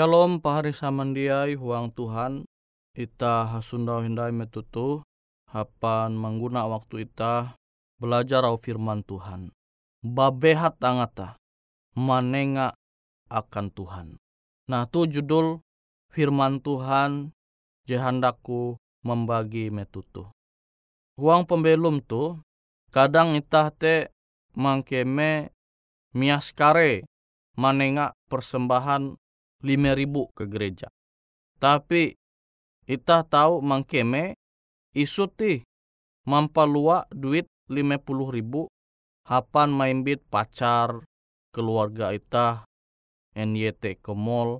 Shalom pahari samandiai huang Tuhan ita hasundau hindai metutu hapan mengguna waktu ita belajar au firman Tuhan. Babehat angata manenga akan Tuhan. Nah tu judul firman Tuhan jehandaku membagi metutu. Huang pembelum tu kadang ita te mangkeme miaskare manenga persembahan lima ribu ke gereja. Tapi kita tahu mangkeme isuti mampalua duit lima puluh ribu hapan main bit pacar keluarga ita NYT ke mall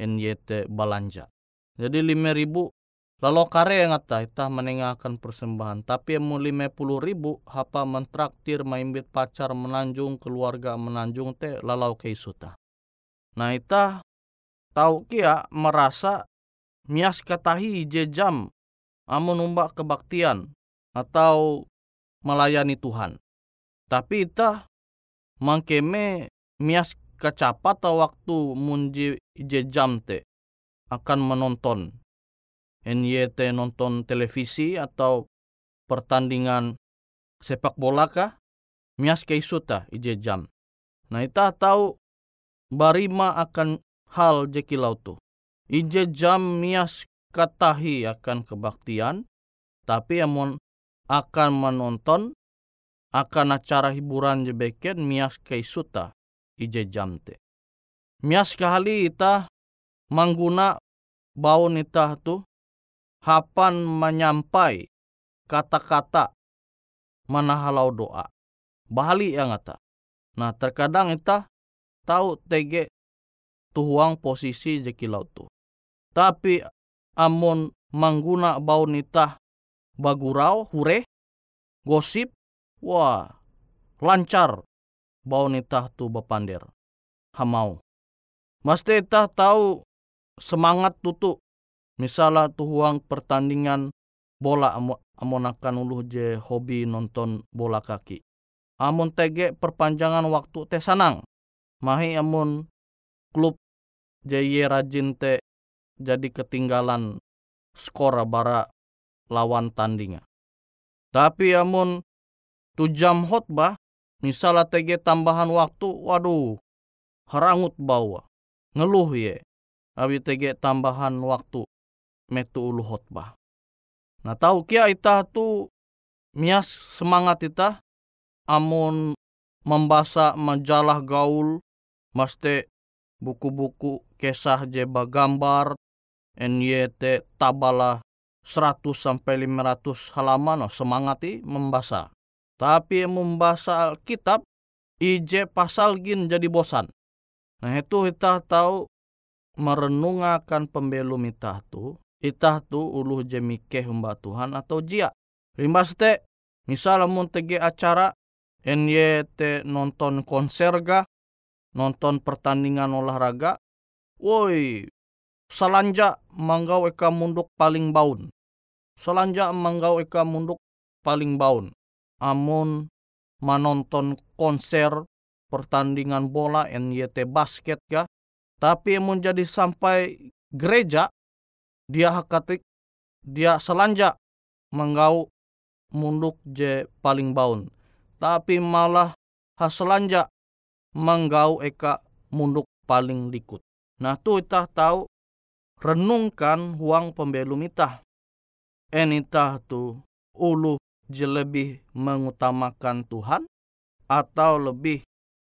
NYT balanja. Jadi lima ribu lalu kare yang ngata ita menengahkan persembahan tapi mau lima puluh ribu hapa mentraktir main bit pacar menanjung keluarga menanjung te lalau ke isuta. Nah ita tahu kia merasa mias katahi je jam amun umba kebaktian atau melayani Tuhan. Tapi ita mangkeme mias kecapat waktu munji je jam te akan menonton. NYT nonton televisi atau pertandingan sepak bola kah? Mias ke isuta ije jam. Nah ita tahu barima akan hal jekilau tu ije jam mias katahi akan kebaktian tapi amun akan menonton akan acara hiburan jebeken mias ke isuta ije jam te mias kali ita mangguna bau ita tu hapan menyampai kata-kata mana halau doa. Bahali yang ngata. Nah terkadang kita tahu tege tuhuang posisi jekilau tu. Tapi amun mangguna bau nita bagurau hure gosip wah lancar bau nita tu bapander hamau. Mesti kita tahu semangat tutu Misalnya tuhuang pertandingan bola amon akan uluh je hobi nonton bola kaki. Amun tege perpanjangan waktu teh sanang. Mahi amun klub je ye rajin te jadi ketinggalan skor bara lawan tandinga. Tapi amun tu jam hotbah, misalnya tege tambahan waktu, waduh, harangut bawa, ngeluh ye. Abi tege tambahan waktu, metu ulu hotbah. Nah tahu kia ita tu mias semangat ita amun membaca majalah gaul maste buku-buku kisah je gambar NYT tabala 100 sampai 500 halaman oh, semangati membaca. Tapi membaca kitab ije pasal gin jadi bosan. Nah itu kita tahu merenungakan pembelum kita tu itah tu uluh jemike humba Tuhan atau jia. Rimbas te, misal mun tege acara NYT nonton konser ga, nonton pertandingan olahraga, woi, salanja manggau eka munduk paling baun. Salanja manggau eka munduk paling baun. Amun menonton konser pertandingan bola NYT basket ga, tapi mun jadi sampai gereja dia hakatik dia selanja menggau munduk je paling baun tapi malah haselanja menggau eka munduk paling likut nah tu itah tahu renungkan huang pembelum itah enitah tu ulu je lebih mengutamakan Tuhan atau lebih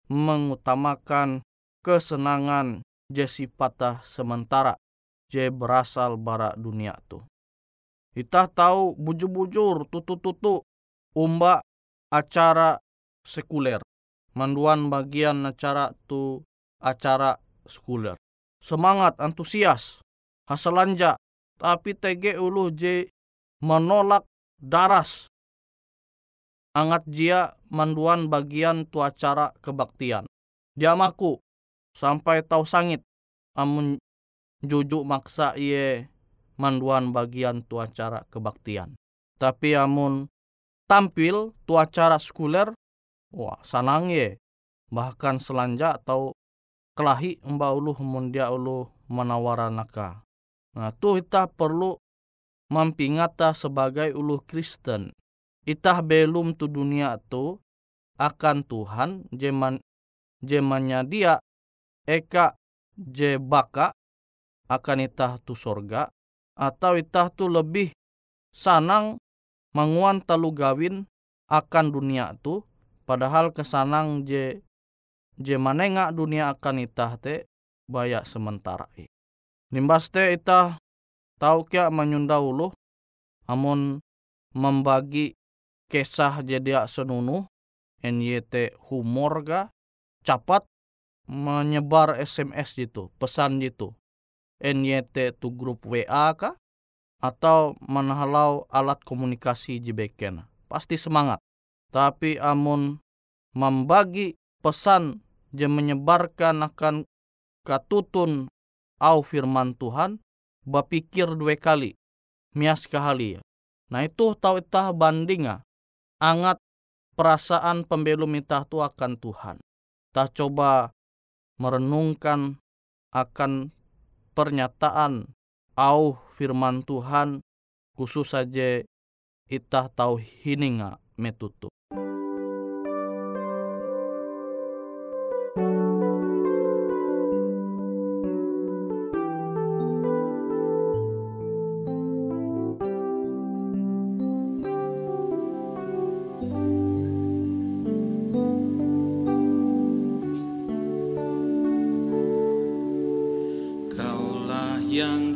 mengutamakan kesenangan je sementara je berasal bara dunia tu. Kita tahu bujur-bujur tutu-tutu umba acara sekuler. Manduan bagian acara tu acara sekuler. Semangat, antusias, hasalanja, tapi tege ulu je menolak daras. Angat jia manduan bagian tu acara kebaktian. Dia maku sampai tahu sangit amun jujuk maksa ye manduan bagian tu acara kebaktian. Tapi amun tampil tu acara sekuler, wah sanang ye. Bahkan selanja atau kelahi mba uluh mundia uluh menawaran naka. Nah tu kita perlu mampingata sebagai uluh Kristen. Itah belum tu dunia tu akan Tuhan jeman jemannya dia eka je baka akan itah tu sorga atau itah tu lebih sanang manguan talu gawin akan dunia tu padahal kesanang je je manenga dunia akan itah te bayak sementara i. Nimbas te itah tahu kia menyunda ulu amun membagi kisah jadi senunu NYT humor ga capat menyebar SMS gitu pesan gitu NYT tu grup WA kah? Atau menhalau alat komunikasi jebeken. Pasti semangat. Tapi amun membagi pesan je menyebarkan akan katutun au firman Tuhan bapikir dua kali mias kahali. Nah itu tahu itah bandinga angat perasaan pembelum itah tu akan Tuhan. Tah coba merenungkan akan pernyataan au firman Tuhan khusus saja itah tahu hininga metutu. Young.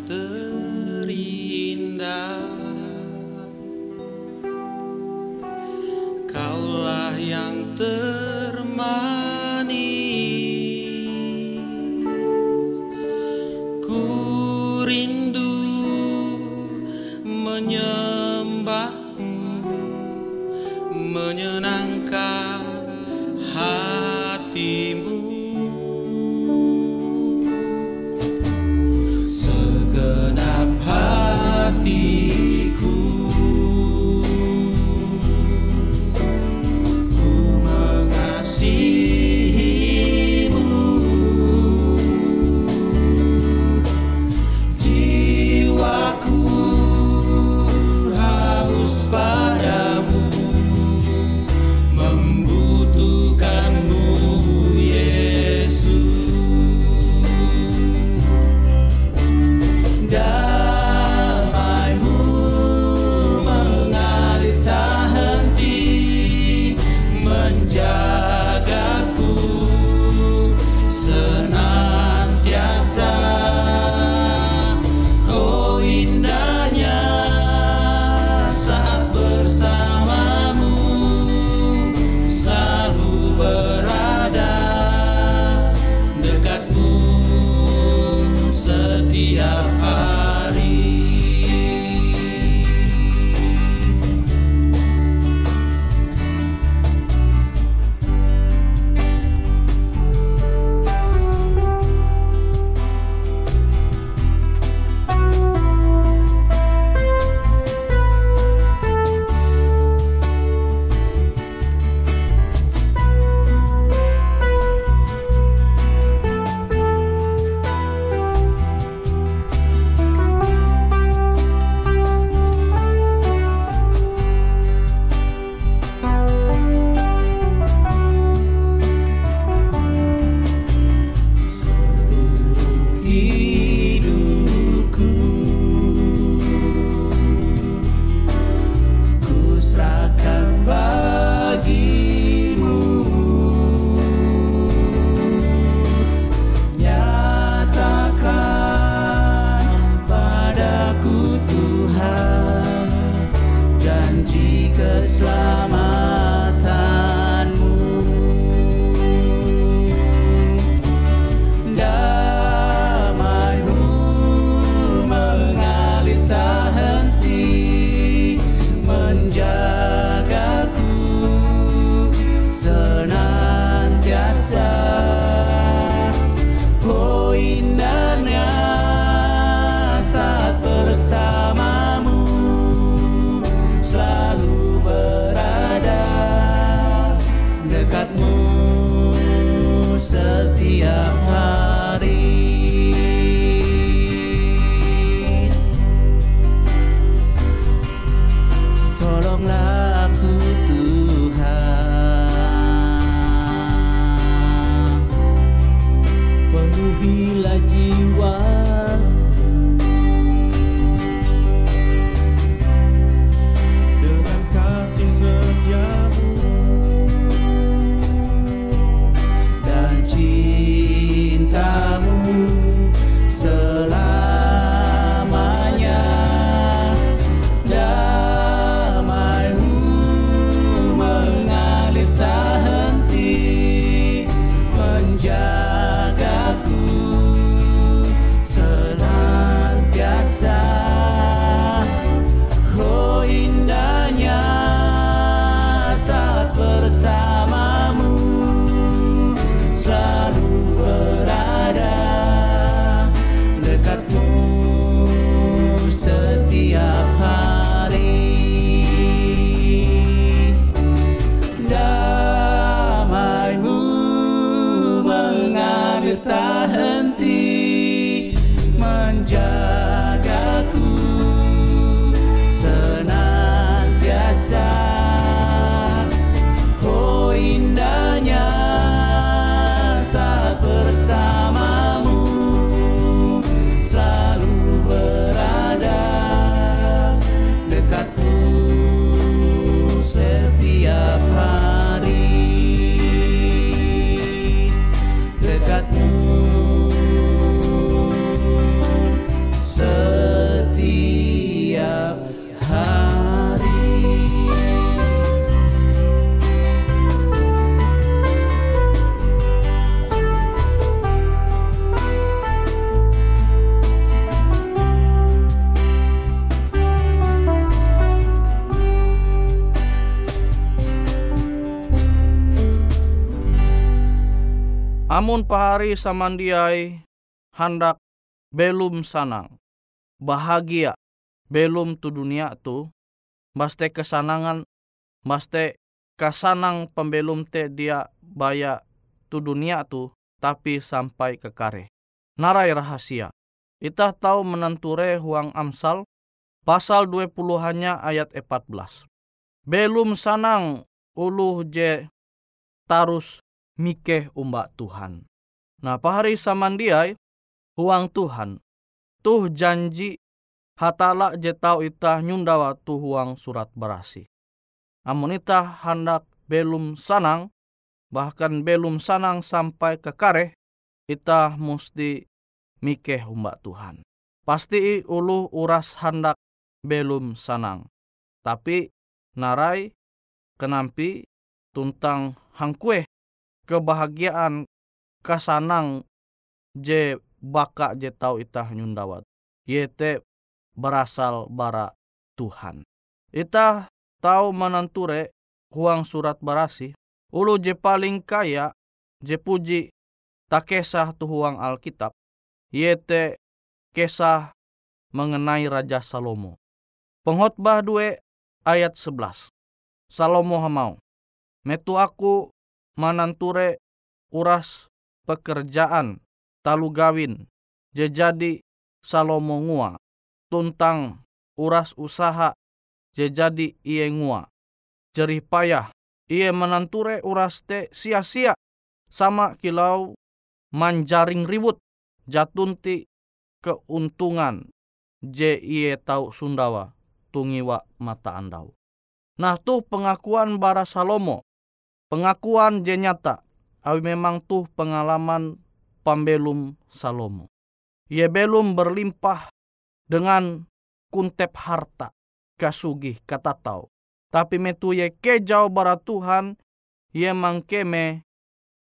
Amun pahari samandiai hendak belum sanang, bahagia belum tu dunia tu, baste kesanangan, baste kasanang pembelum te dia baya tu dunia tu, tapi sampai ke kare. Narai rahasia. Itah tahu menenture huang Amsal pasal 20 hanya ayat 14. Belum sanang uluh je tarus mikeh umbak Tuhan. Nah, pahari samandiai huang Tuhan. Tuh janji hatala je tau ita nyundawa tu huang surat berasi. Amun ita hendak belum sanang, bahkan belum sanang sampai ke kare, ita mesti mikeh umbak Tuhan. Pasti ulu uras hendak belum sanang. Tapi narai kenampi tuntang hangkue kebahagiaan kasanang je baka je tau itah nyundawat. Yete berasal bara Tuhan. Itah tahu menenture huang surat berasi. Ulu je paling kaya je puji tak kesah tu huang Alkitab. Yete kesah mengenai Raja Salomo. Penghotbah 2 ayat 11. Salomo hamau. Metu aku mananture uras pekerjaan talu gawin jejadi Salomo ngua tuntang uras usaha jejadi iye ngua jerih payah iye menanture uras te sia-sia sama kilau manjaring ribut jatunti keuntungan je iye tau sundawa tungiwa mata andau. Nah tuh pengakuan bara Salomo Pengakuan je nyata, awi memang tuh pengalaman pambelum Salomo. Ia belum berlimpah dengan kuntep harta, kasugih kata tau. Tapi metu ye kejau bara Tuhan, ye mangkeme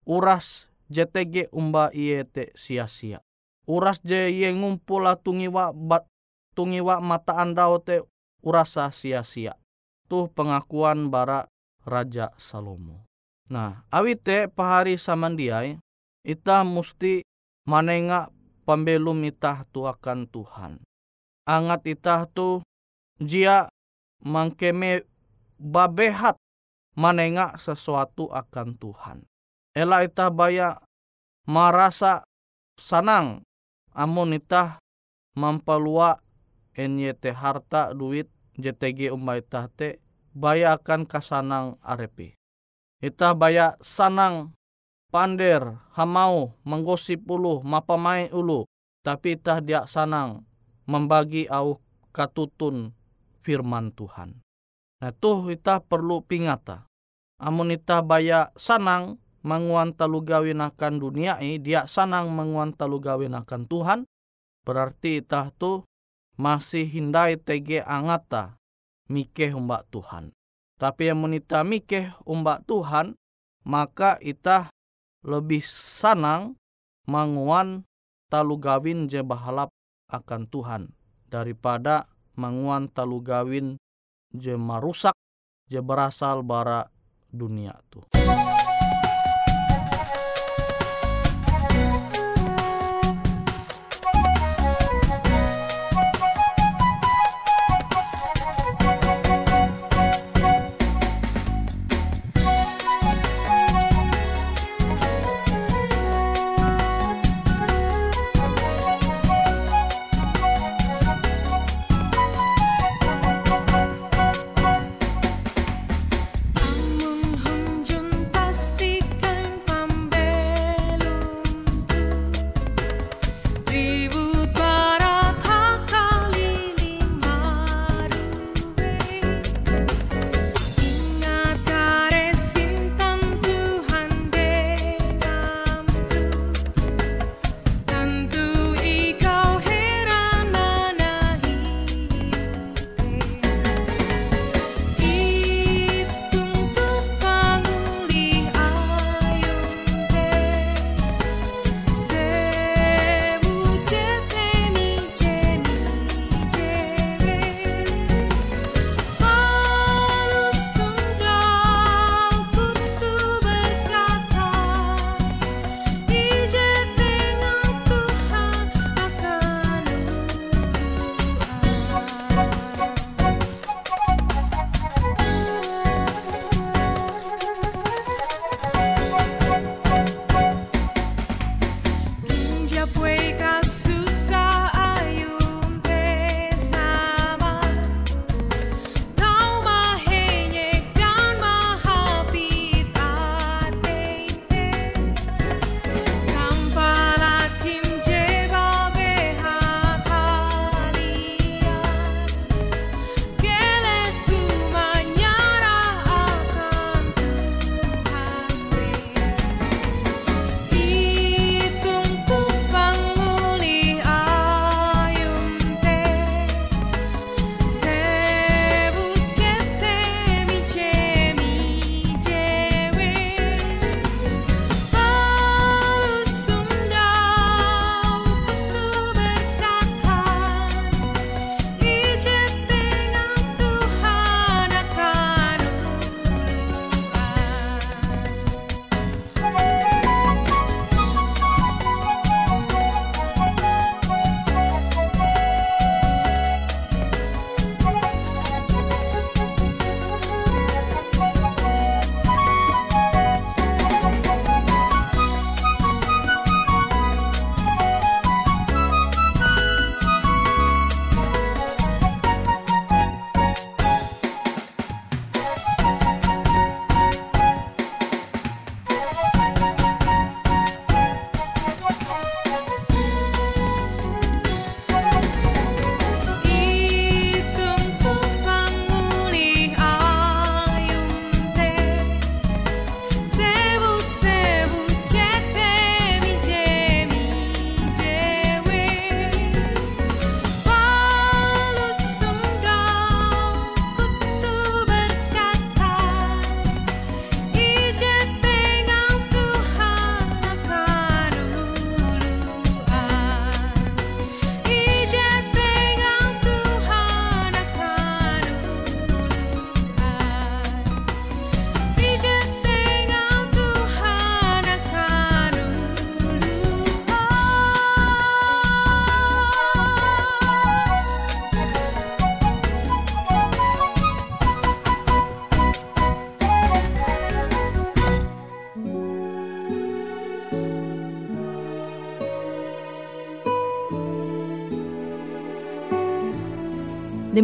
uras JTG umba iye te sia-sia. Uras je ye ngumpula tungiwa bat tungiwa mata andau te urasa sia-sia. Tuh pengakuan bara Raja Salomo. Nah, awite pahari samandiai, ita musti manenga pembelum itah tu akan Tuhan. Angat itah tu jia mangkeme babehat manenga sesuatu akan Tuhan. Ela itah baya marasa sanang amun itah mampalua NYT harta duit JTG umay itah te baya akan kasanang arepi. Ita baya sanang pander hamau menggosip ulu mapamai ulu tapi ita dia sanang membagi au katutun firman Tuhan. Nah tuh ita perlu pingata. Amun ita baya sanang menguan gawin akan dunia ini, dia sanang menguan gawin akan Tuhan, berarti ita tuh masih hindai tege angata mikeh mbak Tuhan. Tapi yang menita mikeh umbak Tuhan, maka itah lebih sanang manguan talu gawin je bahalap akan Tuhan daripada manguan talu gawin je marusak je berasal bara dunia tu.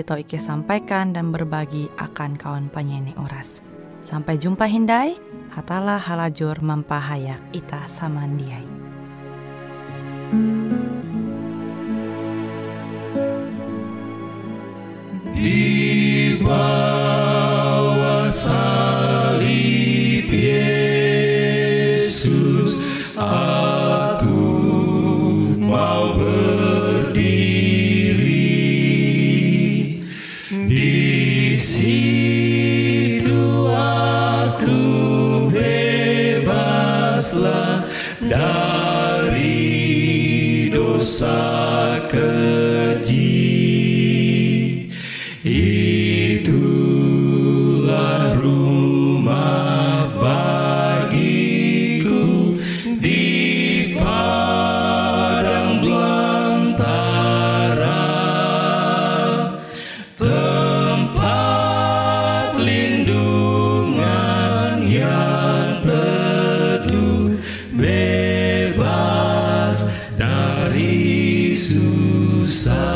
tau Ike sampaikan dan berbagi akan kawan penyanyi Uras. Sampai jumpa Hindai, hatalah halajur mempahayak Ita samandiai. side.